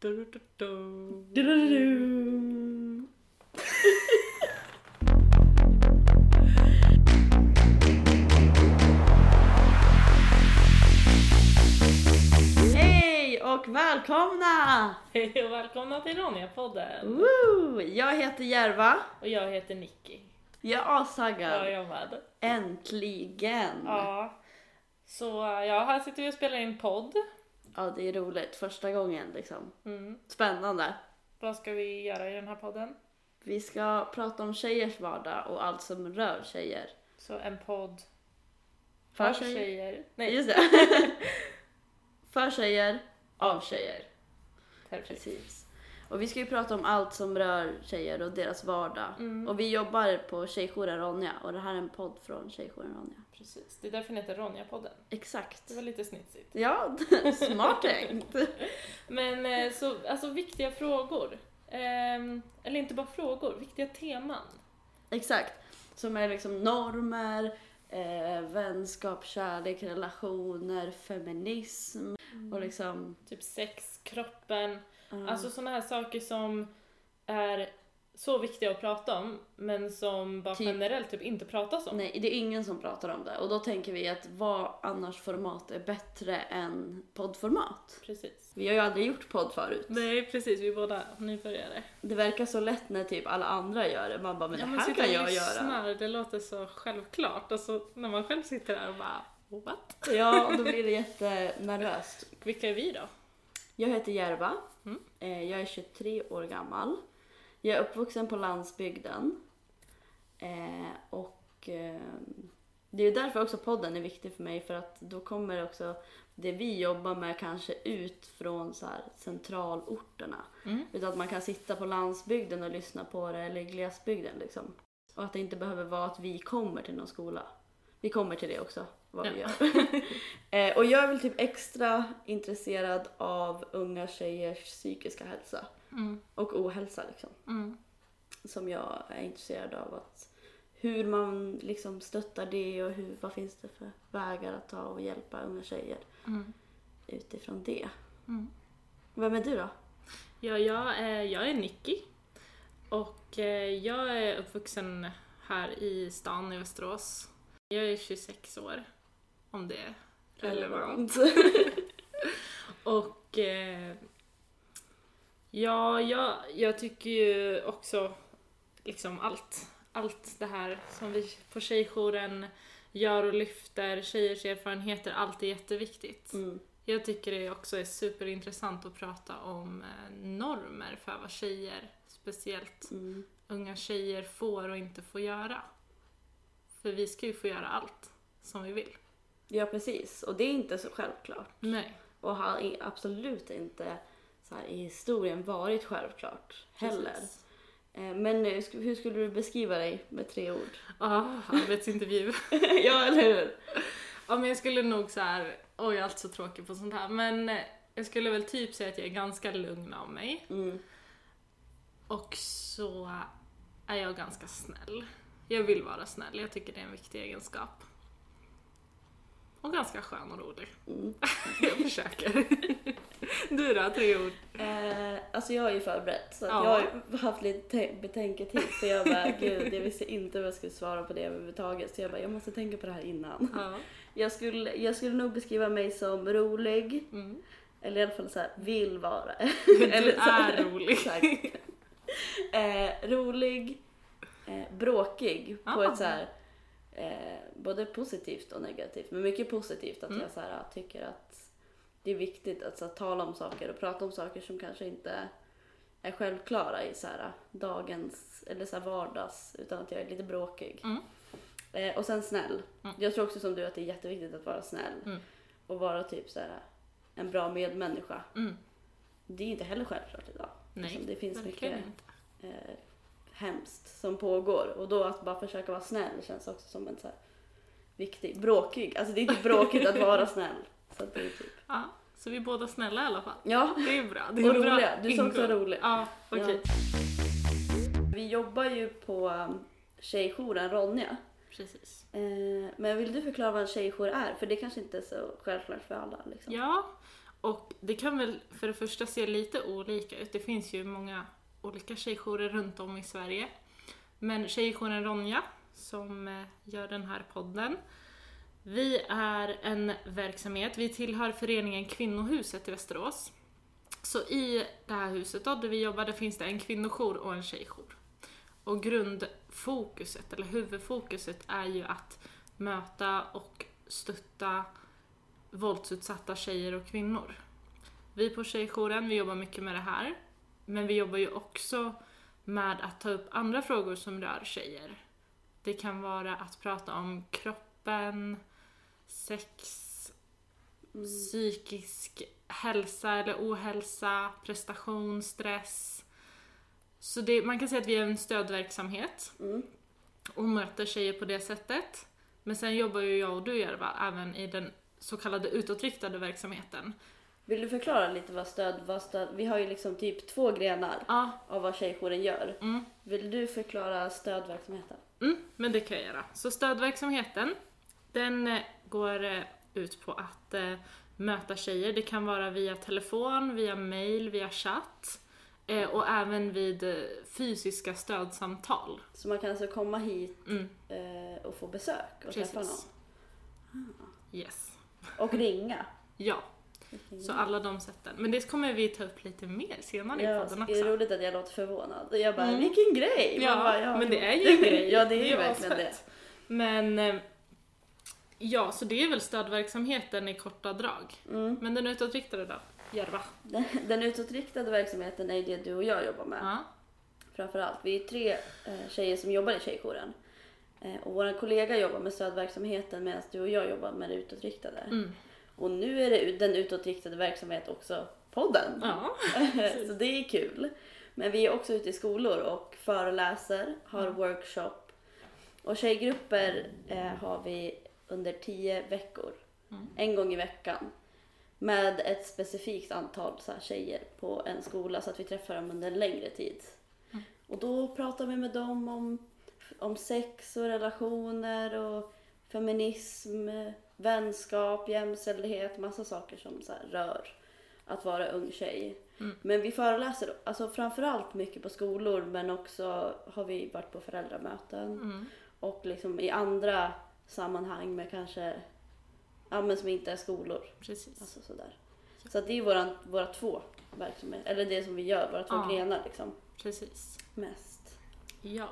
Du, du, du. Hej och välkomna! Hej och välkomna till Ronja-podden. Woo! Jag heter Järva. Och jag heter Nicky. Jag är Ja, astaggad. jag med. Äntligen! Ja. Så ja, här sitter vi och spelar in podd. Ja, det är roligt. Första gången liksom. Mm. Spännande. Vad ska vi göra i den här podden? Vi ska prata om tjejers vardag och allt som rör tjejer. Så en podd För tjejer. tjejer. Nej, Just det. För tjejer, av tjejer. perfekt. Precis. Och vi ska ju prata om allt som rör tjejer och deras vardag. Mm. Och vi jobbar på Tjejjouren Ronja och det här är en podd från Tjejjouren Ronja. Precis, det är därför den heter Ronja-podden. Exakt. Det var lite snitsigt. Ja, smart tänkt. Men eh, så, alltså viktiga frågor. Ehm, eller inte bara frågor, viktiga teman. Exakt. Som är liksom normer, eh, vänskap, kärlek, relationer, feminism och liksom... Typ sex, kroppen, eh, Alltså sådana här saker som är så viktiga att prata om men som bara Typ- generellt typ inte pratas om. Nej, det är ingen som pratar om det. Och då tänker vi att vad annars format är bättre än poddformat? Precis. Vi har ju aldrig gjort podd förut. Nej precis, vi är båda nybörjare. Det verkar så lätt när typ alla andra gör det. Man bara, men Ja, det här kan jag göra. lyssnar, Det låter så självklart. Alltså när man själv sitter där och bara what? Ja, och då blir det jättenervöst. Vilka är vi då? Jag heter Järva. Mm. Eh, Jag är 23 år gammal. Jag är uppvuxen på landsbygden. Eh, Och eh, det är därför också podden är viktig för mig för att då kommer också det vi jobbar med kanske ut från så här centralorterna. Mm. Utan att man kan sitta på landsbygden och lyssna på det eller i glesbygden liksom. Och att det inte behöver vara att vi kommer till någon skola. Vi kommer till det också, vad vi Ja. gör. eh, och jag är väl typ extra intresserad av unga tjejers psykiska hälsa Mm. och ohälsa liksom. Mm. Som jag är intresserad av att hur man liksom stöttar det och hur, vad finns det för vägar att ta och hjälpa unga tjejer Mm. utifrån det. Mm. Vem är du då? Ja, jag är, jag är Nicky och eh, jag är uppvuxen här i stan i Västerås. Jag är 26 år, om det är relevant. Och eh, ja, jag, jag tycker ju också liksom allt, allt det här som vi på Tjejjouren gör och lyfter, tjejers erfarenheter, allt är jätteviktigt. Mm. Jag tycker det också är superintressant att prata om eh, normer för vad tjejer, speciellt Mm. unga tjejer, får och inte får göra. För vi ska ju få göra allt som vi vill. Ja precis, och det är inte så självklart. Nej. Och har absolut inte så här, i historien varit självklart heller. Precis. Eh, Men eh, hur skulle du beskriva dig med tre ord? Ja, arbetsintervju. ja, eller hur? Ja, men jag skulle nog så här, oj jag är alltid så tråkig på sånt här, men eh, jag skulle väl typ säga att jag är ganska lugn av mig. Mm. Och så är jag ganska snäll. Jag vill vara snäll, jag tycker det är en viktig egenskap. Och ganska skön och rolig. Mm. Jag försöker. Du då, tre ord? Eh, alltså jag är ju förberett så Ja. jag har haft lite te- betänketid så jag bara gud jag visste inte vad jag skulle svara på det överhuvudtaget så jag bara jag måste tänka på det här innan. Ja. Jag skulle, jag skulle nog beskriva mig som rolig Mm. eller i alla fall så här, vill vara. Du Eller så här- är rolig. Eh, rolig, eh, bråkig på Ah. ett så här, eh, både positivt och negativt. Men mycket positivt att Mm. jag så här, tycker att det är viktigt att så här, tala om saker och prata om saker som kanske inte är självklara i så här, dagens eller så här, vardags utan att jag är lite bråkig. Mm. Eh, och sen snäll. Mm. Jag tror också som du att det är jätteviktigt att vara snäll Mm. och vara typ så en bra medmänniska. Mm. Det är inte heller självklart idag. Nej, Liksom, det finns mycket eh, hemskt som pågår och då att bara försöka vara snäll känns också som en så här viktig, bråkig, alltså det är inte bråkigt att vara snäll. Så det är typ, Ja, så vi är båda snälla i alla fall. ja, Det är bra. Det är och bra roliga. Du sa också rolig. Ja, okej. Vi jobbar ju på um, tjejjouren Ronja. Precis. Eh, men vill du förklara vad en tjejjour är? För det kanske inte är så självklart för alla. Liksom. Ja, Och det kan väl för det första se lite olika ut. Det finns ju många olika tjejjourer runt om i Sverige. Men Tjejjouren Ronja, som eh, gör den här podden, vi är en verksamhet, vi tillhör föreningen Kvinnohuset i Västerås. Så i det här huset då, där vi jobbar, där finns det en kvinnojour och en tjejjour. Och grundfokuset, eller huvudfokuset, är ju att möta och stötta våldsutsatta tjejer och kvinnor. Vi på Tjejjouren, vi jobbar mycket med det här. Men vi jobbar ju också med att ta upp andra frågor som rör tjejer. Det kan vara att prata om kroppen, sex, Mm. psykisk hälsa eller ohälsa, prestation, stress. Så det, man kan säga att vi är en stödverksamhet Mm. och möter tjejer på det sättet. Men sen jobbar ju jag och du Järva även i den så kallade utåtriktade verksamheten. Vill du förklara lite vad stöd, vad stöd... Vi har ju liksom typ två grenar Ja, av vad Tjejjouren gör. mm, Vill du förklara stödverksamheten? mm, men det kan jag göra. Så stödverksamheten, den eh, går eh, ut på att eh, möta tjejer. Det kan vara via telefon, via mail, via chatt eh, och även vid eh, fysiska stödsamtal. Så man kan alltså komma hit Mm, och få besök och träffa precis. någon. Yes. Och ringa. Ja, så alla de sätten. Men det kommer vi ta upp lite mer senare i Ja, podden det är också. roligt att jag låter förvånad. Jag bara, Mm. vilken grej! Ja, bara, men det är ju en grej. ja, det är ju ju verkligen det. Men eh, ja, så det är väl stödverksamheten i korta drag. Mm. Men den utåtriktade då? Järva? Den, den utåtriktade verksamheten är det du och jag jobbar med. Ja. Framförallt. Vi är tre eh, tjejer som jobbar i Tjejjouren. Eh, och vår kollega jobbar med stödverksamheten medan du och jag jobbar med det utåtriktade. Mm. Och nu är det den utåtriktade verksamhet också podden. Ja. så det är kul. Men vi är också ute i skolor och föreläser, har Mm. workshop. Och tjejgrupper eh, har vi under tio veckor. Mm. En gång i veckan. Med ett specifikt antal så här, tjejer på en skola så att vi träffar dem under en längre tid. Mm. Och då pratar vi med dem om, om sex och relationer och feminism, vänskap, jämställdhet, massa saker som så rör att vara ung tjej. Mm. Men vi föreläser alltså framförallt mycket på skolor men också har vi varit på föräldramöten Mm. och liksom i andra sammanhang med kanske, ja men som inte är skolor. Precis. Alltså sådär. Så att det är våra, våra två verksamheter, eller det som vi gör, våra två Ja. grenar liksom. Precis. Mest. Ja.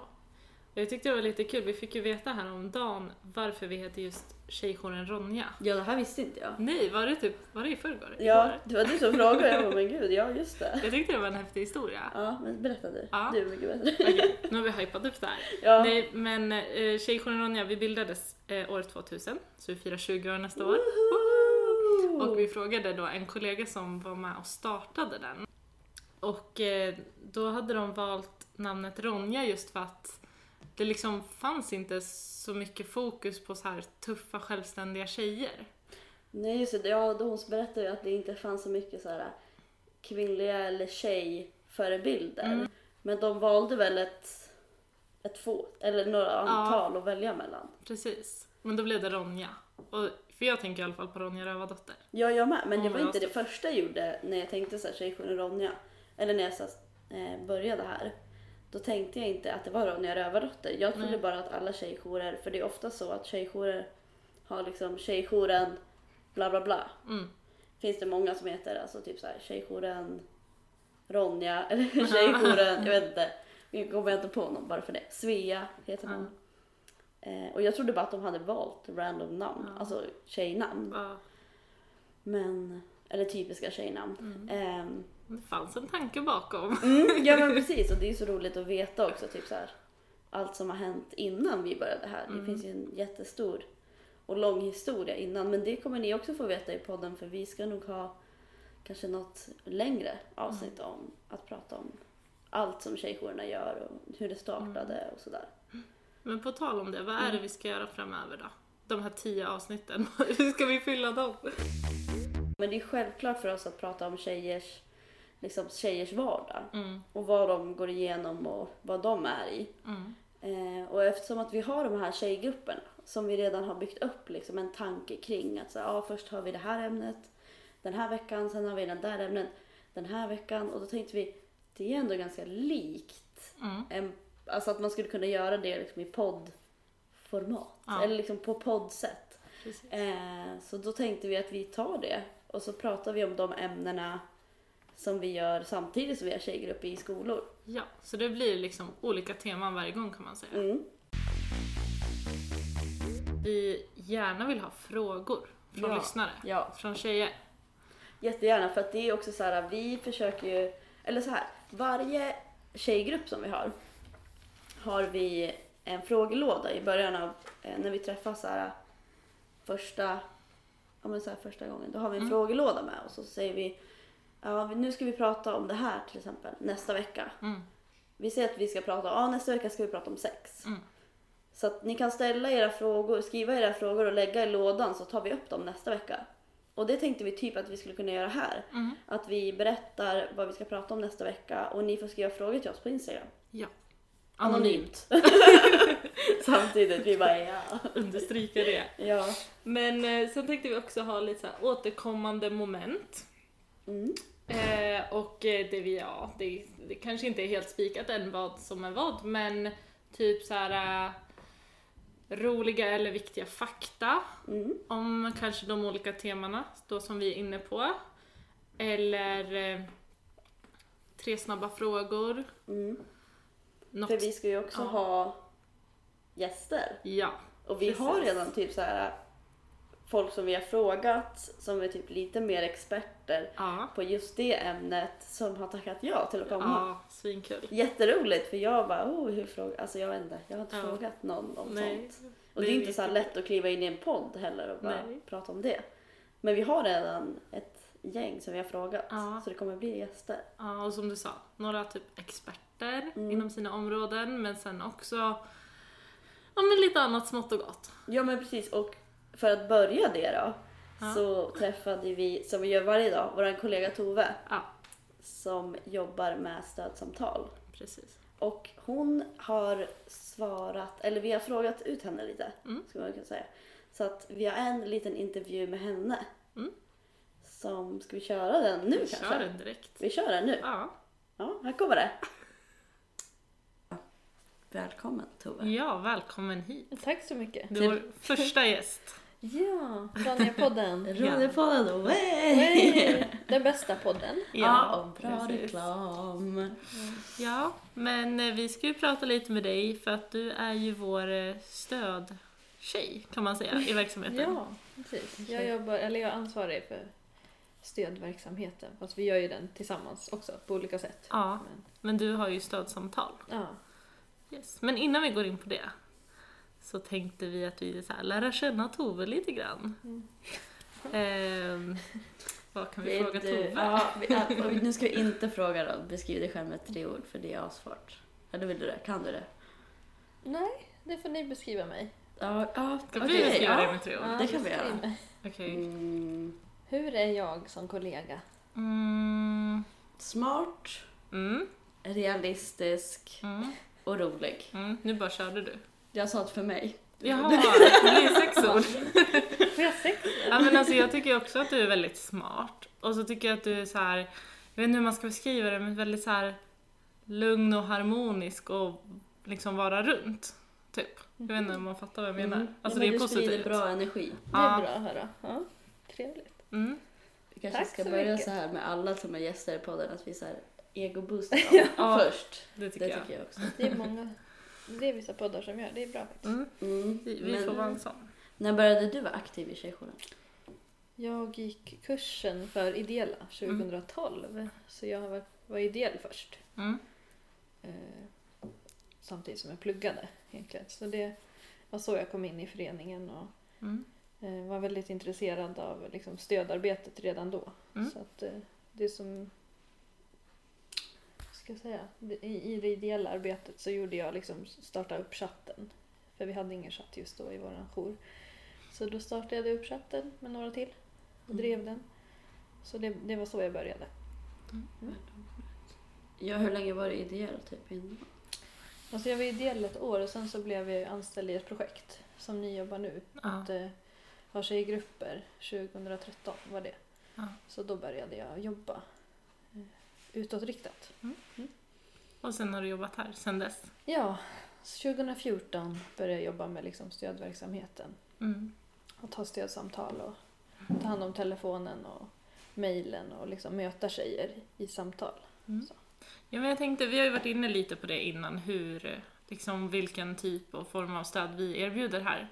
Jag tyckte det var lite kul, vi fick ju veta här om dagen varför vi heter just Tjejjouren Ronja. Ja det här visste inte jag. Nej, var det typ, var det i förrgår? Ja, det var du som frågade. Jag bara, men gud, ja just det. Jag tyckte det var en häftig historia. Ja, men berätta du. Ja. Du är mycket bättre. Okej, nu har vi hypat upp det här. Ja. Nej, men eh, Tjejjouren Ronja, vi bildades eh, år 2000, så vi firar 20 år nästa år. Woho! Och vi frågade då en kollega som var med och startade den. Och eh, då hade de valt namnet Ronja just för att det liksom fanns inte så mycket fokus på så här tuffa självständiga tjejer. Nej just det, ja, då hon berättade ju att det inte fanns så mycket så här kvinnliga eller tjejförebilder. Mm. Men de valde väl ett, ett få, eller några antal att välja mellan. Precis. Men då blev det Ronja. Och, för jag tänker i alla fall på Ronja Rövardotter. Ja, jag med. Men det Hon var var inte det första jag gjorde när jag tänkte så här Tjejjouren Ronja. Eller när jag så, här, eh, började här. Då tänkte jag inte att det var Ronja Rövardotter. Jag trodde Nej. bara att alla tjejjourer, för det är ofta så att tjejjourer har liksom tjejjouren bla bla bla. Mm. Finns det många som heter alltså typ så här tjejjouren Ronja eller tjejjouren, jag vet inte. Jag kommer inte på någon bara för det. Svea heter hon. Eh, och jag trodde bara att de hade valt random namn, Ja. alltså tjejnamn. Ja, Men, eller typiska tjejnamn. Mm. Ehm, det fanns en tanke bakom. mm, ja men precis och det är så roligt att veta också typ så här, allt som har hänt innan vi började här. Det Mm. finns ju en jättestor och lång historia innan men det kommer ni också få veta i podden för vi ska nog ha kanske något längre avsnitt Mm. om att prata om allt som tjejjourerna gör och hur det startade Mm. och sådär. Men på tal om det, vad är det Mm. vi ska göra framöver då? De här tio avsnitten, hur ska vi fylla dem? Men det är självklart för oss att prata om tjejers, liksom tjejers vardag Mm, och vad de går igenom och vad de är i. mm, Eh, och eftersom att vi har de här tjejgrupperna som vi redan har byggt upp liksom en tanke kring att så, ja, först har vi det här ämnet, den här veckan, sen har vi den där ämnen den här veckan. Och då tänkte vi, det är ändå ganska likt. Mm. En, alltså att man skulle kunna göra det liksom i poddformat. Ja. Eller liksom på poddsätt. Eh, så då tänkte vi att vi tar det. Och så pratar vi om de ämnena som vi gör samtidigt som vi har tjejgrupp i skolor. Ja, så det blir liksom olika teman varje gång kan man säga. Mm. Vi gärna vill ha frågor från Ja. lyssnare, Ja, från tjejer. jättegärna. För att det är också så här, vi försöker ju, eller så här, varje tjejgrupp som vi har, har vi en frågelåda i början av, eh, när vi träffas så här första, ja men så här första gången, då har vi en Mm. frågelåda med och så säger vi, ja nu ska vi prata om det här till exempel, nästa vecka. Mm. Vi säger att vi ska prata, ja nästa vecka ska vi prata om sex. Mm. Så att ni kan ställa era frågor, skriva era frågor och lägga i lådan så tar vi upp dem nästa vecka. Och det tänkte vi typ att vi skulle kunna göra här. Mm. Att vi berättar vad vi ska prata om nästa vecka och ni får skriva frågor till oss på Instagram. Ja. Anonymt. Samtidigt, vi bara ja. Understryka det. Ja. Men eh, sen tänkte vi också ha lite så här återkommande moment. Mm. Eh, och eh, det vi, ja, det, det kanske inte är helt spikat än vad som är vad, men typ så här eh, roliga eller viktiga fakta Mm. om kanske de olika temana då som vi är inne på. Eller eh, tre snabba frågor. Mm. Något, För vi ska ju också Ja. ha gäster. Ja, Och vi Precis. har redan typ så här folk som vi har frågat som är typ lite mer experter ja, på just det ämnet som har tackat ja till att komma. ja, svinkul. Jätteroligt för jag bara, oh, hur fråga, alltså jag vet inte, jag har inte Ja. frågat någon om Nej, sånt. Och det det är är inte så lätt att kliva in i en podd heller och bara Nej. prata om det. Men vi har redan ett gäng som vi har frågat Ja. så det kommer bli gäster. Ja, och som du sa, några typ experter Mm. inom sina områden, men sen också ja, men lite annat smått och gott. Ja men precis och för att börja det då Ja. så träffade vi, som vi gör varje dag, vår kollega Tove Ja, som jobbar med stödsamtal. precis. Och hon har svarat, eller vi har frågat ut henne lite, Mm. skulle man kunna säga. Så att vi har en liten intervju med henne. Mm. Som, ska vi köra den nu Vi kanske? kör den direkt. Vi kör den nu. Ja. Ja, här kommer det. Välkommen Tove. ja, välkommen hit. Tack så mycket. Du är vår första gäst. Ja, Ronja-podden. Radiopodden, way! Hey, Den bästa podden. Ja, och bra precis. reklam. Ja, men eh, vi ska ju prata lite med dig för att du är ju vår eh, stödtjej kan man säga i verksamheten. Ja, precis. Jag, jobbar, eller jag är ansvarig för stödverksamheten. Fast vi gör ju den tillsammans också på olika sätt. Ja, Men, men du har ju stödsamtal. ja. Yes. Men innan vi går in på det så tänkte vi att vi så här, lära känna Tove lite grann. Mm. Ehm, vad kan vi Vet fråga du- Tove? Ja, vi, ja, och nu ska vi inte fråga då, beskriv dig själv med tre ord för det är asvårt. Eller vill du det? Kan du det? Nej, det får ni beskriva mig. Ja, ja Ska okej, vi beskriva ja. dig med tre ord? Ja, det kan vi göra. Okej. Mm, Hur är jag som kollega? Mm, smart, mm, realistisk mm, och rolig. mm. Nu bara körde du. Jag sa det för mig. Jaha, det blir sex ord. Jag? Ja, men alltså, jag tycker också att du är väldigt smart. Och så tycker jag att du är så här, jag vet inte hur man ska beskriva det, men väldigt så här lugn och harmonisk och liksom vara runt. Typ. Jag vet inte om man fattar vad jag menar. Mm. Alltså ja, men det är du sprider positivt. bra energi. Det är Ja. bra att höra. Ja, trevligt. Mm. Vi kanske Tack ska så börja mycket. så här med alla som är gäster i podden, att vi så här ego-boostar dem Ja. först. Det tycker Det jag. tycker jag också. Det är många, det är vissa poddar som gör. Det är bra faktiskt. Mm. Mm. Vi, vi Men får vara en sån. när började du vara aktiv i Tjejjouren? Jag gick kursen för ideella 2012. Så jag var, var ideell först. Mm. Eh, samtidigt som jag pluggade egentligen. Så det var så jag kom in i föreningen och Mm. eh, var väldigt intresserad av liksom, stödarbetet redan då. Mm. Så att eh, det som ska jag säga, i, i det ideella arbetet så gjorde jag liksom starta upp chatten. För vi hade ingen chatt just då i vår jour. Så då startade jag upp chatten med några till och Mm. drev den. Så det, det var så jag började. Ja, hur länge var du ideell typ innan? Alltså jag var ideell ett år och sen så blev jag anställd i ett projekt som ni jobbar nu. Ja. Att eh, ha tjejgrupper 2013 var det. Ja. Så då började jag jobba utåtriktat. Och sen har du jobbat här sen dess. Ja, 2014 började jag jobba med liksom stödverksamheten. Mm. Och ta stödsamtal och ta hand om telefonen och mejlen och liksom möta tjejer i samtal. Mm. Ja, men jag tänkte, vi har ju varit inne lite på det innan, hur, liksom vilken typ och form av stöd vi erbjuder här.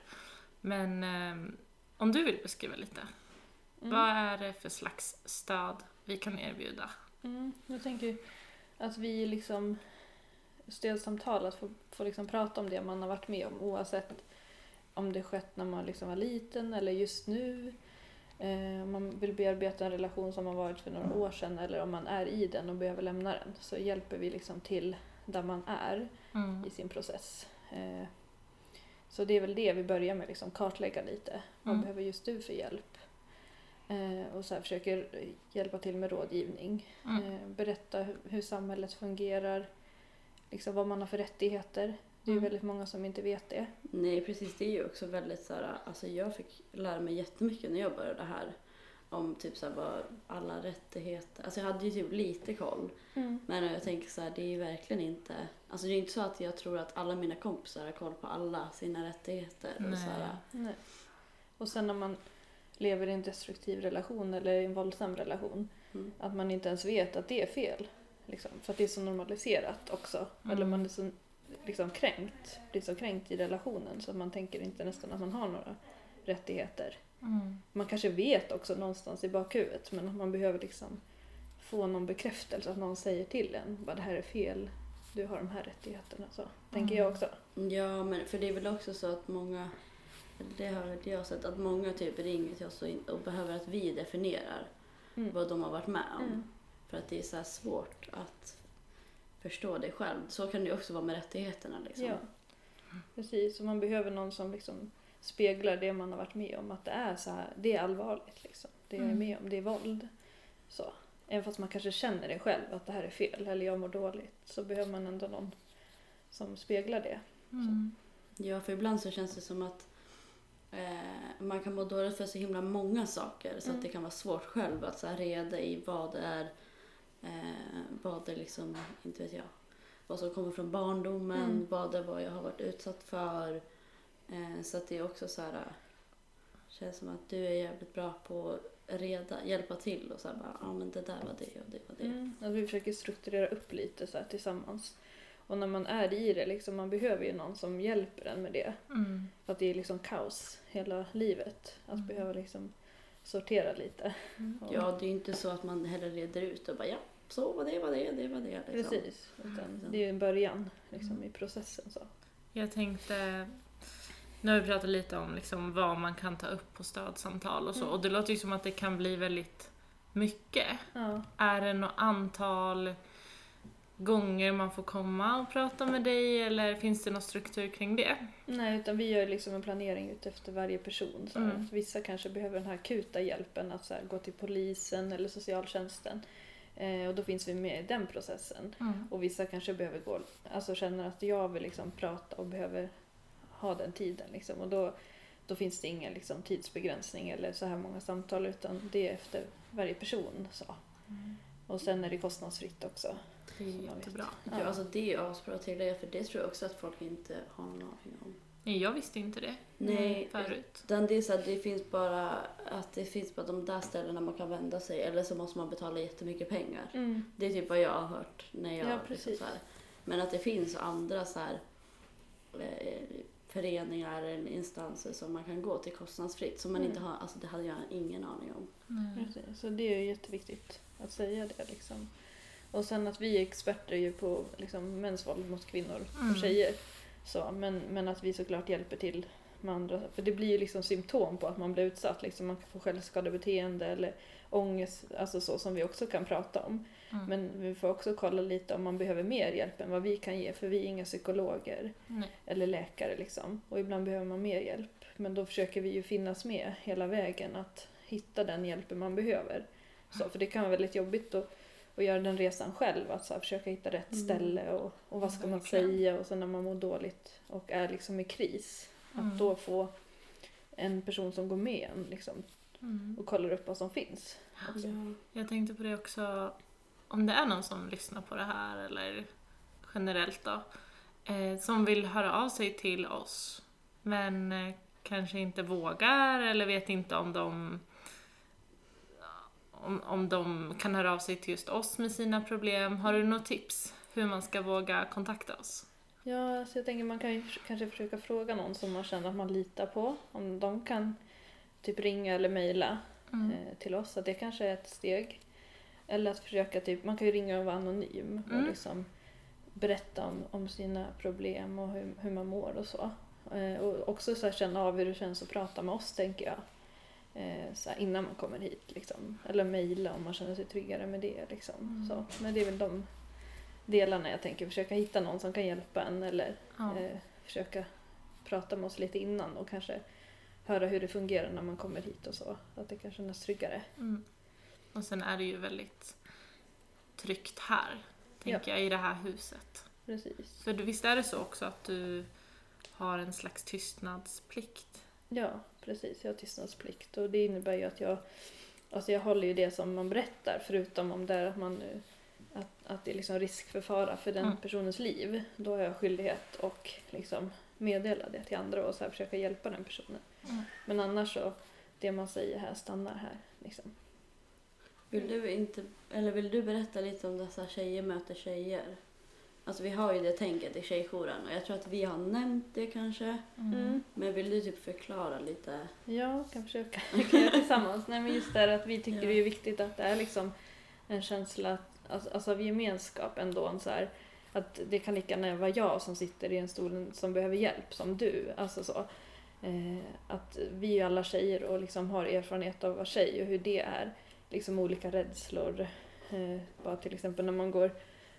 Men eh, om du vill beskriva lite, Mm. vad är det för slags stöd vi kan erbjuda? Mm, jag tänker att vi liksom stödsamtal, att få, få liksom prata om det man har varit med om oavsett om det skett när man liksom var liten eller just nu. Eh, om man vill bearbeta en relation som har varit för några år sedan eller om man är i den och behöver lämna den så hjälper vi liksom till där man är Mm. i sin process. Eh, så det är väl det vi börjar med, liksom kartlägga lite. Vad Mm. behöver just du för hjälp? Eh, och så försöker hjälpa till med rådgivning. Mm. Eh, berätta hur, samhället fungerar, liksom vad man har för rättigheter. Det är ju Mm. väldigt många som inte vet det. Nej precis, det är ju också väldigt så här, alltså jag fick lära mig jättemycket när jag började här. Om typ så här, vad alla rättigheter, alltså jag hade ju typ lite koll. Men jag tänker så här, det är ju verkligen inte, alltså det är inte så att jag tror att alla mina kompisar har koll på alla sina rättigheter. Och så Nej. här, Nej. Och sen när man lever i en destruktiv relation eller i en våldsam relation, Mm. att man inte ens vet att det är fel. Liksom, för att det är så normaliserat också. Mm. Eller man är så liksom, kränkt, blir så kränkt i relationen så man tänker inte nästan att man har några rättigheter. Mm. Man kanske vet också någonstans i bakhuvudet men att man behöver liksom få någon bekräftelse, att någon säger till en vad det här är fel, du har de här rättigheterna. Så tänker Mm. jag också. Ja, men för det är väl också så att många, det har väl jag sett, att många typ ringer till oss och, in, och behöver att vi definierar Mm. vad de har varit med om. Mm. För att det är så här svårt att förstå det själv. Så kan det också vara med rättigheterna liksom. Ja, precis. Och man behöver någon som liksom speglar det man har varit med om. Att det är så här, det är allvarligt liksom. Det jag är Mm. med om, det är våld. Så. Även fast man kanske känner det själv, att det här är fel eller jag mår dåligt. Så behöver man ändå någon som speglar det. Mm. Ja, för ibland så känns det som att eh, man kan må dåligt för så himla många saker så Mm. att det kan vara svårt själv att så här, reda i vad det är, eh, vad det liksom, inte vet jag, vad som kommer från barndomen, Mm. vad det var jag har varit utsatt för. Eh, så att det är också så här, eh, känns som att du är jävligt bra på att reda, hjälpa till och så här bara, ja men det där var det och det var det. Mm. Att vi försöker strukturera upp lite så här tillsammans. Och när man är i det, liksom, man behöver ju någon som hjälper en med det. Mm. Att det är liksom kaos hela livet. Att Mm. behöva liksom sortera lite. Och- Ja, det är ju inte så att man heller reder ut och bara, ja, så var det, var det, det var det. Liksom. Precis. Utan det är ju en början liksom, i processen. Så. Jag tänkte, nu har vi pratat lite om liksom vad man kan ta upp på stödsamtal och så, Mm. och det låter ju som att det kan bli väldigt mycket. Ja. Är det något antal gånger man får komma och prata med dig eller finns det någon struktur kring det? Nej, utan vi gör liksom en planering ut efter varje person. Så. Mm. Vissa kanske behöver den här akuta hjälpen att här, gå till polisen eller socialtjänsten. Eh, och då finns vi med i den processen. Mm. Och vissa kanske behöver gå, alltså känner att jag vill liksom prata och behöver ha den tiden. Liksom. Och då, då finns det ingen liksom, tidsbegränsning eller så här många samtal utan det är efter varje person. Så. Och sen är det kostnadsfritt också. Det är jättebra. Ja, alltså det är asbra att tillägga för det tror jag också att folk inte har någon aning om. Nej, jag visste inte det Nej, förut. utan det är så att det finns bara att det finns bara de där ställena man kan vända sig eller så måste man betala jättemycket pengar. Det är typ vad jag har hört när jag Ja, liksom precis. så här. Men att det finns andra så här eh, föreningar eller instanser som man kan gå till kostnadsfritt som man Mm. inte har, alltså det hade jag ingen aning om. Precis, så det är ju jätteviktigt att säga det. Liksom. Och sen att vi är experter ju på liksom, mäns våld mot kvinnor Mm. och tjejer. Så, men, men att vi såklart hjälper till med andra. För det blir ju liksom symptom på att man blir utsatt. Liksom, man kan få självskadebeteende eller ångest, alltså så som vi också kan prata om. Mm. Men vi får också kolla lite om man behöver mer hjälp än vad vi kan ge. För vi är inga psykologer Nej. eller läkare liksom. Och ibland behöver man mer hjälp. Men då försöker vi ju finnas med hela vägen att hitta den hjälpen man behöver. Så, för det kan vara väldigt jobbigt att, att göra den resan själv. Att så här, försöka hitta rätt Mm. ställe och, och vad ska man säga och sen när man mår dåligt och är liksom i kris. Mm. Att då få en person som går med en liksom, Mm. och kollar upp vad som finns. Också. Ja. Jag tänkte på det också, om det är någon som lyssnar på det här eller generellt då, eh, som vill höra av sig till oss men eh, kanske inte vågar eller vet inte om de om, om de kan höra av sig till just oss med sina problem. Har du något tips hur man ska våga kontakta oss? Ja, så jag tänker man kan ju kanske försöka fråga någon som man känner att man litar på. Om de kan typ ringa eller mejla Mm. eh, till oss. Att det kanske är ett steg. Eller att försöka typ, man kan ju ringa och vara anonym och Mm. liksom berätta om, om sina problem och hur, hur man mår och så. Eh, och också så här känna av hur det känns att prata med oss tänker jag. Eh, så innan man kommer hit liksom. Eller mejla om man känner sig tryggare med det liksom. Mm. Så, men det är väl de delarna jag tänker. Försöka hitta någon som kan hjälpa en eller Ja. eh, försöka prata med oss lite innan och kanske höra hur det fungerar när man kommer hit och så. Att det kan kännas tryggare. Mm. Och sen är det ju väldigt tryggt här, tänker jag, i det här huset. Precis. För visst är det så också att du har en slags tystnadsplikt? Ja, precis. Jag har tystnadsplikt och det innebär ju att jag, alltså jag håller ju det som man berättar förutom om det är att man nu att, att det är liksom risk för fara för den Mm. personens liv. Då har jag skyldighet och liksom meddela det till andra och så här försöka hjälpa den personen. Mm. Men annars så, det man säger här stannar här. Liksom. Vill du inte, eller vill du berätta lite om dessa tjejer möter tjejer? Alltså vi har ju det tänket i tjejjouren och jag tror att vi har nämnt det kanske. Mm. Men vill du typ förklara lite? Ja, kan försöka. Vi kan göra tillsammans. Nej, men just det här att vi tycker Ja. det är viktigt att det är liksom en känsla att- alltså, alltså av gemenskap ändå. En så här, att det kan lika gärna vara jag som sitter i en stol som behöver hjälp som du. Alltså så. Eh, att vi är alla tjejer och liksom har erfarenhet av att vara tjej och hur det är. Liksom olika rädslor. Eh, bara till exempel när man går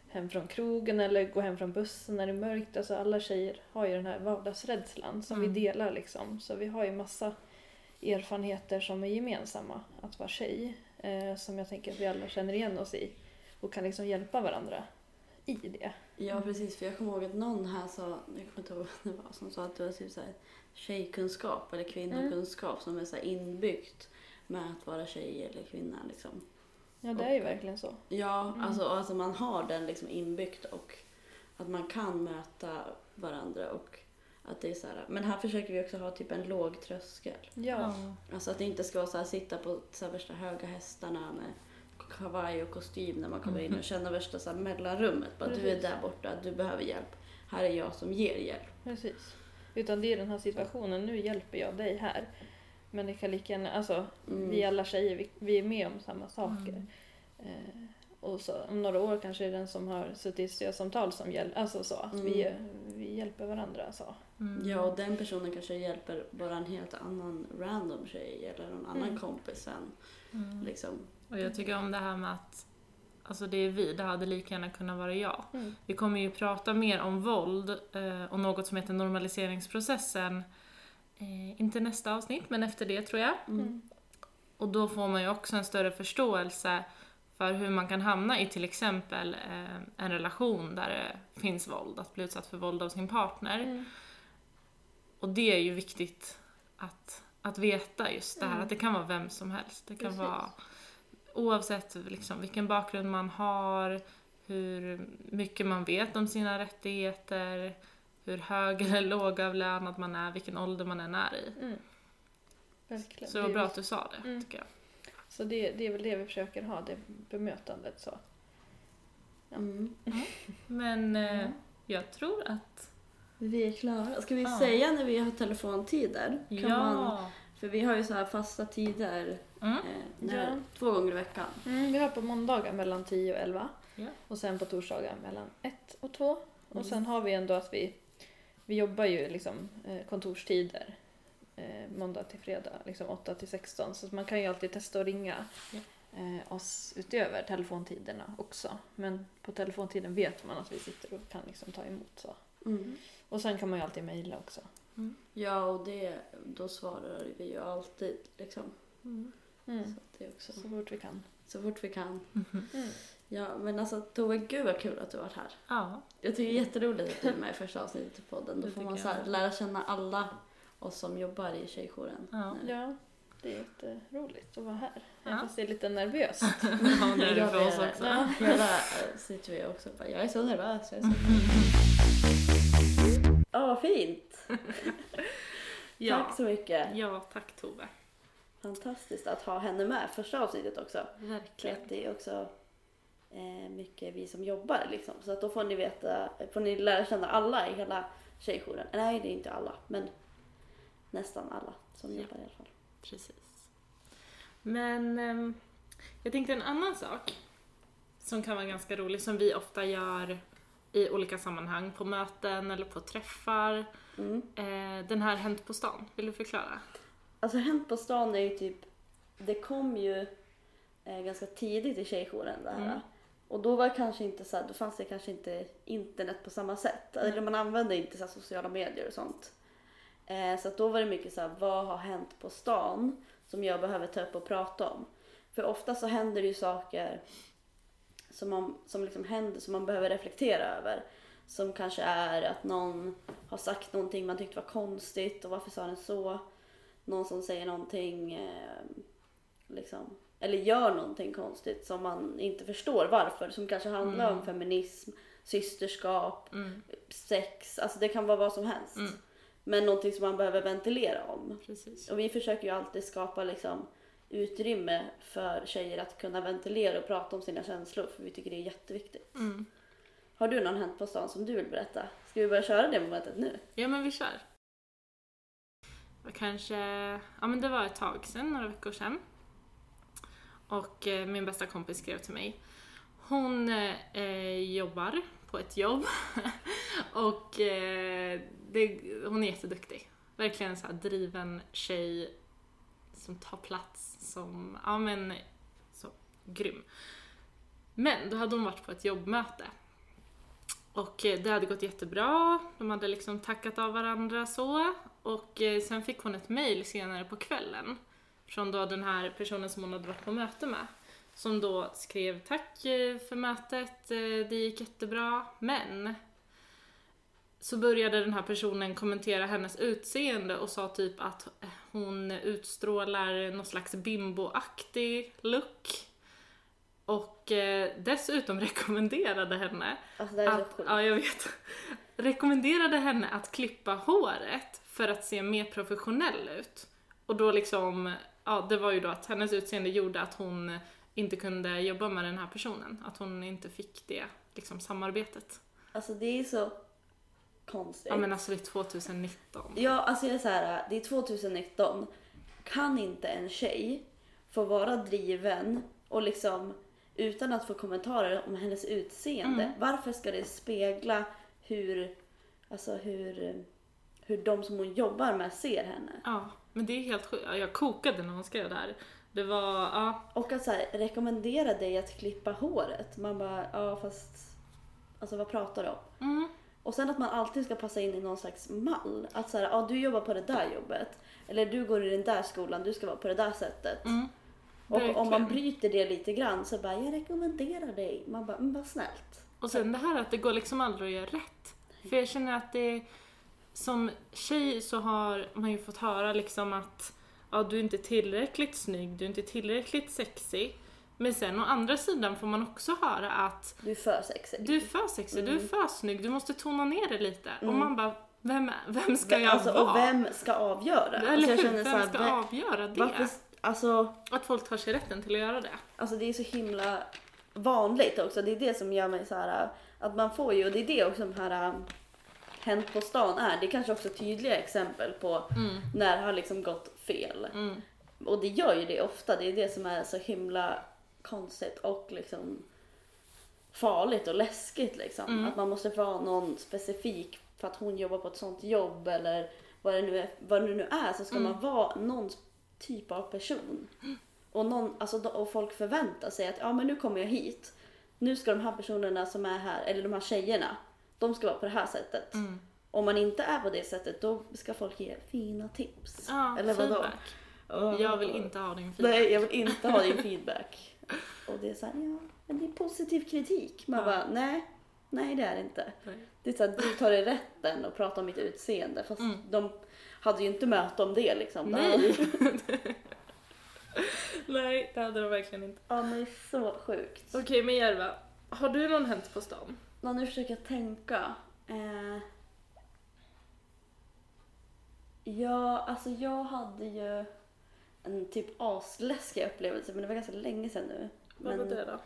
hem från krogen eller går hem från bussen när det är mörkt. Alltså alla tjejer har ju den här vardagsrädslan som Mm. vi delar liksom. Så vi har ju massa erfarenheter som är gemensamma att vara tjej. Eh, som jag tänker att vi alla känner igen oss i. Och kan liksom hjälpa varandra i det. Ja precis, för jag kommer ihåg att någon här sa, jag kommer inte ihåg vad det var, som sa att det var typ så här tjejkunskap eller kvinnokunskap som är så inbyggt med att vara tjej eller kvinna liksom. Ja, det är ju verkligen så. Ja, Mm. alltså, alltså man har den liksom inbyggt och att man kan möta varandra och att det är så här, men här försöker vi också ha typ en låg tröskel. Ja. Alltså att det inte ska vara så här, sitta på så här värsta höga hästarna med kavaj och kostym när man kommer in och känna värsta så här mellanrummet. Bara, du är där borta, du behöver hjälp. Här är jag som ger hjälp. Precis. Utan det är den här situationen, nu hjälper jag dig här. Men det kan lika gärna, alltså Mm. vi alla tjejer, vi, vi är med om samma saker. Mm. Eh, och så, om några år kanske det är den som har suttit i stödsamtal som hjälper, alltså så att vi, Mm. vi hjälper varandra. Så. Mm. Ja, och den personen kanske hjälper bara en helt annan random tjej eller någon annan Mm. kompis än. Mm. Liksom. Och jag tycker om det här med att Alltså det är vi, det hade lika gärna kunnat vara jag. Mm. Vi kommer ju prata mer om våld eh, och något som heter normaliseringsprocessen. Eh, inte nästa avsnitt, men efter det tror jag. Mm. Och då får man ju också en större förståelse för hur man kan hamna i till exempel eh, en relation där det finns våld, att bli utsatt för våld av sin partner. Mm. Och det är ju viktigt att, att veta just det här, Mm. att det kan vara vem som helst. Det kan Precis. vara oavsett liksom, vilken bakgrund man har, hur mycket man vet om sina rättigheter, hur hög eller lågavlönad man är, vilken ålder man än är i. Mm. Verkligen. Så det var är bra att du sa det, Mm. tycker jag. Så det, det är väl det vi försöker ha, det bemötandet. Så. Ja. Mm. Men eh, jag tror att... Vi är klara. Ska vi Ja. säga när vi har telefontider? Kan ja! Man, för vi har ju så här fasta tider Mm. eh, när, Ja. två gånger i veckan. Mm, vi har på måndagar mellan 10 och 11. Ja. Och sen på torsdagar mellan 1 och 2. Mm. Och sen har vi ändå att vi, vi jobbar ju liksom eh, kontorstider. Eh, måndag till fredag, liksom 8 till 16. Så man kan ju alltid testa att ringa Ja. eh, oss utöver telefontiderna också. Men på telefontiden vet man att vi sitter och kan liksom ta emot så. Mm. Och sen kan man ju alltid mejla också. Ja, och det, då svarar vi ju alltid liksom. Mm. Mm. Så det också Så fort vi kan. så fort vi kan. Ja, men alltså Tove, gud vad kul att du varit här. Ja, Jag tycker det är jätteroligt att du är med i första avsnittet i podden. Då Det får man så här, jag. lära känna alla oss som jobbar i tjejjouren. Ja. Nu. Ja, Det är jätteroligt att vara här. Ja. Även fast det är lite nervöst. Ja, det är det Jag för oss är- också. Ja. Hela äh, sitter vi också bara, jag är så nervös. Jag är så nervös. Åh, vad fint! Ja. Tack så mycket. ja, tack Tove. Fantastiskt att ha henne med första avsnittet också. Verkligen. det är också eh, mycket vi som jobbar liksom. Så att då får ni veta, får ni lära känna alla i hela tjejjouren. Nej, det är inte alla, men nästan alla som Ja. jobbar i alla fall. Precis. Men ehm, jag tänkte en annan sak som kan vara ganska rolig som vi ofta gör i olika sammanhang, på möten eller på träffar. Mm. Eh, den här Hänt på stan, vill du förklara? Alltså Hänt på stan är ju typ, det kom ju eh, ganska tidigt i tjejjouren det här. Mm. Och då var det kanske inte så här, då fanns det kanske inte internet på samma sätt. Eller man använde inte så sociala medier och sånt. Eh, så då var det mycket så här, vad har hänt på stan som jag behöver ta upp och prata om? För ofta så händer det ju saker som, man, som liksom händer som man behöver reflektera över. Som kanske är att någon har sagt någonting man tyckte var konstigt och varför sa den så? Någon som säger någonting eh, liksom, eller gör någonting konstigt som man inte förstår varför. Som kanske handlar om feminism, systerskap, Mm, sex, alltså det kan vara vad som helst. Mm. Men någonting som man behöver ventilera om. precis. Och vi försöker ju alltid skapa liksom utrymme för tjejer att kunna ventilera och prata om sina känslor för vi tycker det är jätteviktigt. Mm. Har du någon hänt på stan som du vill berätta? Ska vi börja köra det momentet nu? Ja, men vi kör. Och kanske, ja men det var ett tag sedan, några veckor sedan. Och eh, min bästa kompis skrev till mig. Hon eh, eh jobbar på ett jobb och eh, det, hon är jätteduktig. Verkligen en så här driven tjej som tar plats som, ja men, så grym. Men då hade hon varit på ett jobbmöte. Och eh, det hade gått jättebra, de hade liksom tackat av varandra så. Och eh, sen fick hon ett mail senare på kvällen från då den här personen som hon hade varit på möte med. Som då skrev tack eh, för mötet, eh, det gick jättebra, men så började den här personen kommentera hennes utseende och sa typ att hon utstrålar någon slags bimboaktig look. Och eh, dessutom rekommenderade henne Alltså det är så att, sjukt. ja, jag vet. Rekommenderade henne att klippa håret för att se mer professionell ut. Och då liksom, ja det var ju då att hennes utseende gjorde att hon inte kunde jobba med den här personen. Att hon inte fick det liksom samarbetet. Alltså det är så konstigt. Ja men alltså det är 2019. Ja, alltså jag är så här, det är 2019. Kan inte en tjej få vara driven och liksom utan att få kommentarer om hennes utseende. Mm. Varför ska det spegla hur, alltså hur, hur de som hon jobbar med ser henne? Ja, men det är helt sjukt. Ja, Jag kokade när hon skrev det här. Det var, ja, Och att så här, rekommendera dig att klippa håret. Man bara, ja fast, alltså vad pratar du om? mm, Och sen att man alltid ska passa in i någon slags mall. Att så här, ja du jobbar på det där jobbet. Eller du går i den där skolan, du ska vara på det där sättet. mm. Och om man Verkligen. bryter det lite grann så bara, jag rekommenderar dig. Man bara, men vad snällt. Och sen det här att det går liksom aldrig att göra rätt. För jag känner att det som tjej så har man ju fått höra liksom att ja, du är inte tillräckligt snygg, du är inte tillräckligt sexig. Men sen å andra sidan får man också höra att Du är för sexig. du är för sexig, du är Mm. för snygg, du måste tona ner det lite. Och Mm. man bara, vem, vem ska jag alltså, vara? Och vem ska avgöra? Eller alltså, jag känner så Vem här, ska vem- avgöra det? varför, alltså, Att folk tar sig rätten till att göra det. alltså det är så himla vanligt också. Det är det som gör mig så här att man får ju, och det är det också de här Hänt på stan är. Det är kanske också tydliga exempel på Mm, när det har liksom gått fel. mm, Och det gör ju det ofta. Det är det som är så himla konstigt och liksom farligt och läskigt liksom. Mm. Att man måste vara någon specifik för att hon jobbar på ett sånt jobb eller vad det nu är, vad det nu är så ska Mm. man vara någon typ av person. Och, någon, alltså, och folk förväntar sig att ja men nu kommer jag hit. Nu ska de här personerna som är här, eller de här tjejerna, de ska vara på det här sättet. mm. Om man inte är på det sättet då ska folk ge fina tips. Ja, eller vadå? feedback. Jag vill inte ha din feedback. Nej, jag vill inte ha din feedback. Och det är så här, ja, men det är positiv kritik. Man Ja. bara, nej, nej det är det inte. Nej. Det är så att du tar dig rätten och pratar om mitt utseende. Fast Mm. de hade ju inte möte om det liksom. Nej. Nej, det hade de verkligen inte. Ja men det är så sjukt. Okej, men Järva. Har du någon hänt på stan? Ja, nu försöker jag tänka. Eh... Ja, alltså jag hade ju en typ asläskig upplevelse men det var ganska länge sedan nu. Vad var det då?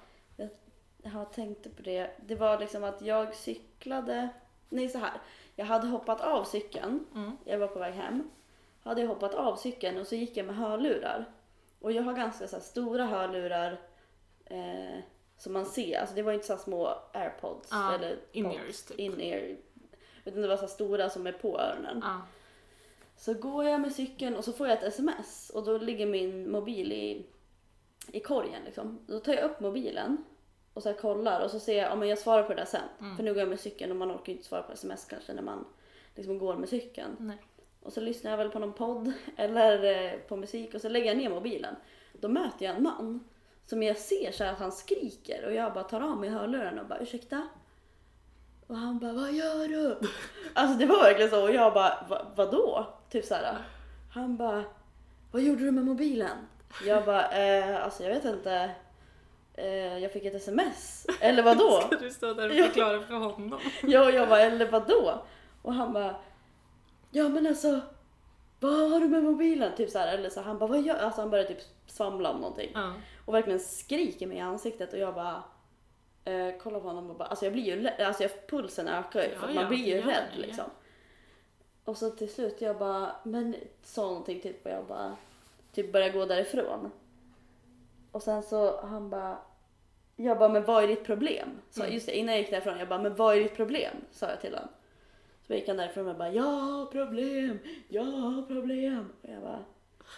jag har tänkt på det. Det var liksom att jag cyklade, nej så här. Jag hade hoppat av cykeln, Mm. jag var på väg hem. Hade jag hoppat av cykeln och så gick jag med hörlurar. Och jag har ganska så stora hörlurar eh, som man ser, alltså det var inte så små airpods Ja, eller in-ears typ. in-ear. Utan det var så stora som är på öronen. Ja. Så går jag med cykeln och så får jag ett sms och då ligger min mobil i, i korgen liksom. Då tar jag upp mobilen och så här kollar och så ser jag, ja men jag svarar på det där sen. Mm. För nu går jag med cykeln och man orkar inte svara på sms kanske när man liksom går med cykeln. Nej. Och så lyssnar jag väl på någon podd eller eh, på musik och så lägger jag ner mobilen. Då möter jag en man som jag ser så här att han skriker och jag bara tar av mig hörlurarna och bara ursäkta? Och han bara vad gör du? Alltså det var verkligen så och jag bara Va, vadå? Typ så här. Han bara vad gjorde du med mobilen? Jag bara eh, alltså jag vet inte. Eh, jag fick ett sms. Eller vadå? Ska du stå där och förklara för honom? Ja, jag bara, eller vadå? Och han bara, ja men alltså, vad har du med mobilen? Typ så här, eller så han bara, vad gör Alltså han började typ svamla om någonting. Ja. Och verkligen skriker mig i ansiktet och jag bara, eh, kollar på honom och bara, alltså jag blir ju alltså jag, pulsen ökar ju för Ja, man ja, blir ju rädd liksom. Och så till slut jag bara, men sa någonting typ och jag bara, typ började gå därifrån. Och sen så han bara, jag bara, men vad är ditt problem? Så Mm. just det, innan jag gick därifrån, jag bara, men vad är ditt problem? Sa jag till honom. Så gick han därifrån och bara, jag har problem, jag har problem. Och jag bara,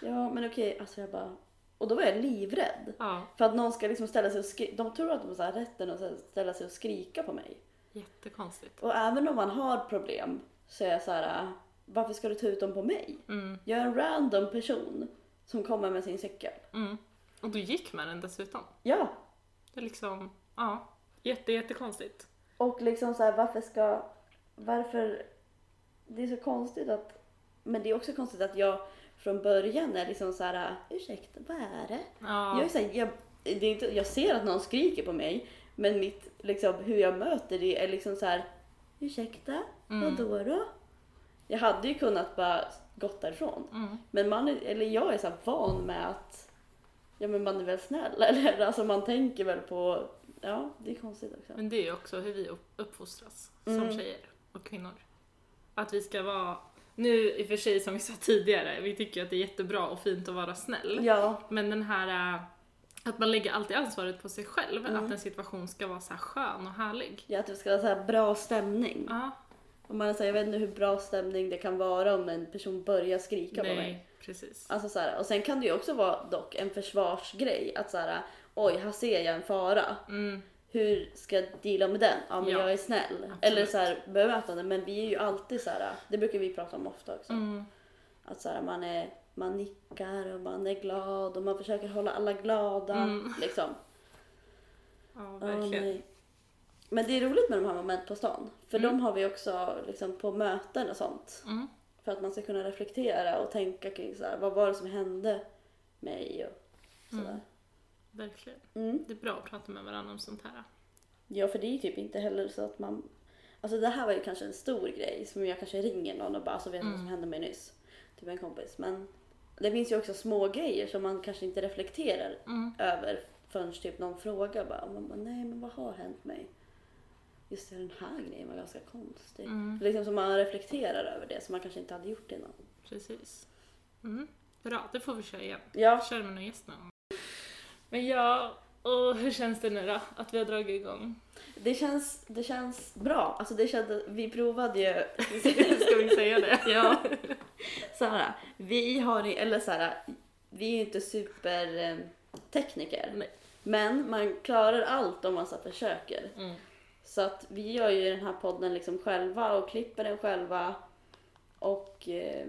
ja men okej, alltså jag bara, och då var jag livrädd. ja. För att någon ska liksom ställa sig och skrika, de tror att de har rätten att ställa sig och skrika på mig. Jättekonstigt. Och även om man har problem så är jag så här, varför ska du ta ut dem på mig? Mm. Jag är en random person som kommer med sin cykel. Mm. Och du gick med den dessutom. Ja, Det är liksom, ja. Jätte, jättekonstigt. och liksom så här, varför ska, varför, det är så konstigt att, men det är också konstigt att jag från början är liksom så här, ursäkta, vad är det? Ja. Jag, är så här, jag, det är inte, jag ser att någon skriker på mig, men mitt, liksom, hur jag möter det är liksom så här, ursäkta, Mm. vadå då? Jag hade ju kunnat bara gått därifrån. Mm. Men man, är- eller jag är så van med att ja, men man är väl snäll. Eller alltså man tänker väl på, ja det är konstigt också. Men det är ju också hur vi upp- uppfostras som Mm. tjejer och kvinnor. Att vi ska vara, nu i och för sig som vi sa tidigare, vi tycker att det är jättebra och fint att vara snäll. Ja, Men den här äh, att man lägger alltid ansvaret på sig själv, Mm. att en situation ska vara så här skön och härlig. ja att det ska vara så här bra stämning. Ja, Och man säger, jag vet inte hur bra stämning det kan vara om en person börjar skrika på mig. nej, precis. Alltså så här, och sen kan det ju också vara dock en försvarsgrej att så här, oj här ser jag en fara. Mm, Hur ska jag deala med den? Ja men Ja, jag är snäll. absolut. Eller så här bemötande men vi är ju alltid så här, det brukar vi prata om ofta också. mm, Att så här, man, är, man nickar och man är glad och man försöker hålla alla glada. Mm. Liksom. ja, verkligen. nej. Men det är roligt med de här moment på stan. För Mm. de har vi också liksom, på möten och sånt. Mm, För att man ska kunna reflektera och tänka kring så här, vad var det som hände mig och sådär. Mm. verkligen. Mm. Det är bra att prata med varandra om sånt här. Ja, för det är ju typ inte heller så att man... Alltså det här var ju kanske en stor grej som jag kanske ringer någon och bara så vet jag vad som Mm. hände mig nyss. Typ en kompis. Men det finns ju också små grejer som man kanske inte reflekterar Mm, över förrän typ någon frågar bara, man bara nej men vad har hänt mig? Just det, den här grejen var ganska konstig. mm, Liksom som man reflekterar över det som man kanske inte hade gjort innan. precis. Mm, bra, det får vi köra igen. Ja, Kör med någon gäst någon. Men ja, och hur känns det nu då? Att vi har dragit igång? det känns, det känns bra. Alltså det kände, vi provade ju Ska vi säga det? Ja. Sara, vi har eller Sara, vi är ju inte supertekniker. Nej. Men man klarar allt om man så försöker. Mm. Så att vi gör ju den här podden liksom själva och klipper den själva. Och eh,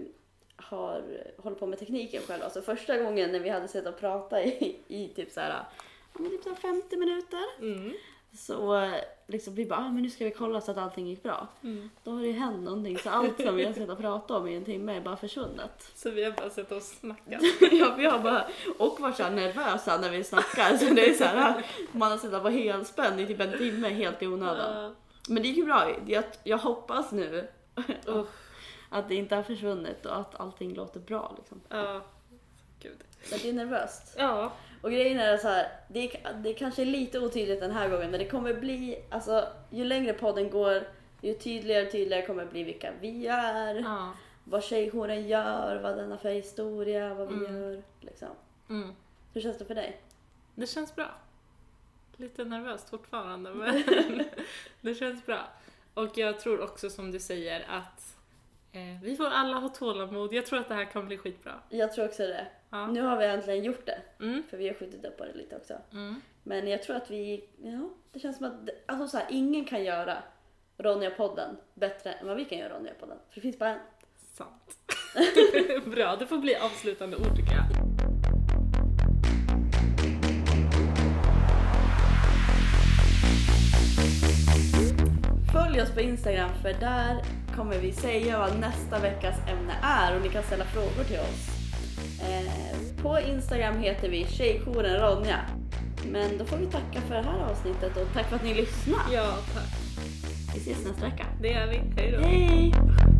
har, håller på med tekniken själva. Så första gången när vi hade suttit och pratat i, i typ så här, ja, men typ så här 50 minuter. Mm. Så liksom vi bara, ah, men nu ska vi kolla så att allting gick bra. Mm. Då har det ju hänt någonting så allt som vi har suttit och pratat om i en timme är bara försvunnet. Så vi har bara suttit och snackat. ja, vi har bara, och varit så här nervösa när vi snackar så det är så här, man har suttit på helspänn i typ en timme helt i onödan. Men det gick ju bra. Jag, jag hoppas nu Uff. Att det inte har försvunnit och att allting låter bra liksom. Ja. Gud. Så det är nervöst. Ja. Och grejen är så här, det, är, det kanske är lite otydligt den här gången men det kommer bli, alltså ju längre podden går ju tydligare och tydligare kommer det bli vilka vi är, Ja. vad tjejjouren gör, vad den har för historia, vad vi Mm. gör. Liksom. Mm. Hur känns det för dig? Det känns bra. Lite nervöst fortfarande men det känns bra. Och jag tror också som du säger att eh, vi får alla ha tålamod. Jag tror att det här kan bli skitbra. Jag tror också det. Ja. Nu har vi äntligen gjort det, Mm. för vi har skjutit upp på det lite också. Mm. Men jag tror att vi, ja, det känns som att, alltså så här, ingen kan göra Ronja-podden bättre än vad vi kan göra Ronja-podden. För det finns bara en. Sant. bra, det får bli avslutande ord tycker jag. Följ oss på Instagram för där kommer vi säga vad nästa veckas ämne är och ni kan ställa frågor till oss. Eh, på Instagram heter vi Tjejjouren Ronja. Men då får vi tacka för det här avsnittet och tack för att ni lyssnade. Ja, tack. Vi ses nästa vecka. Det gör vi. Hej då. Hej!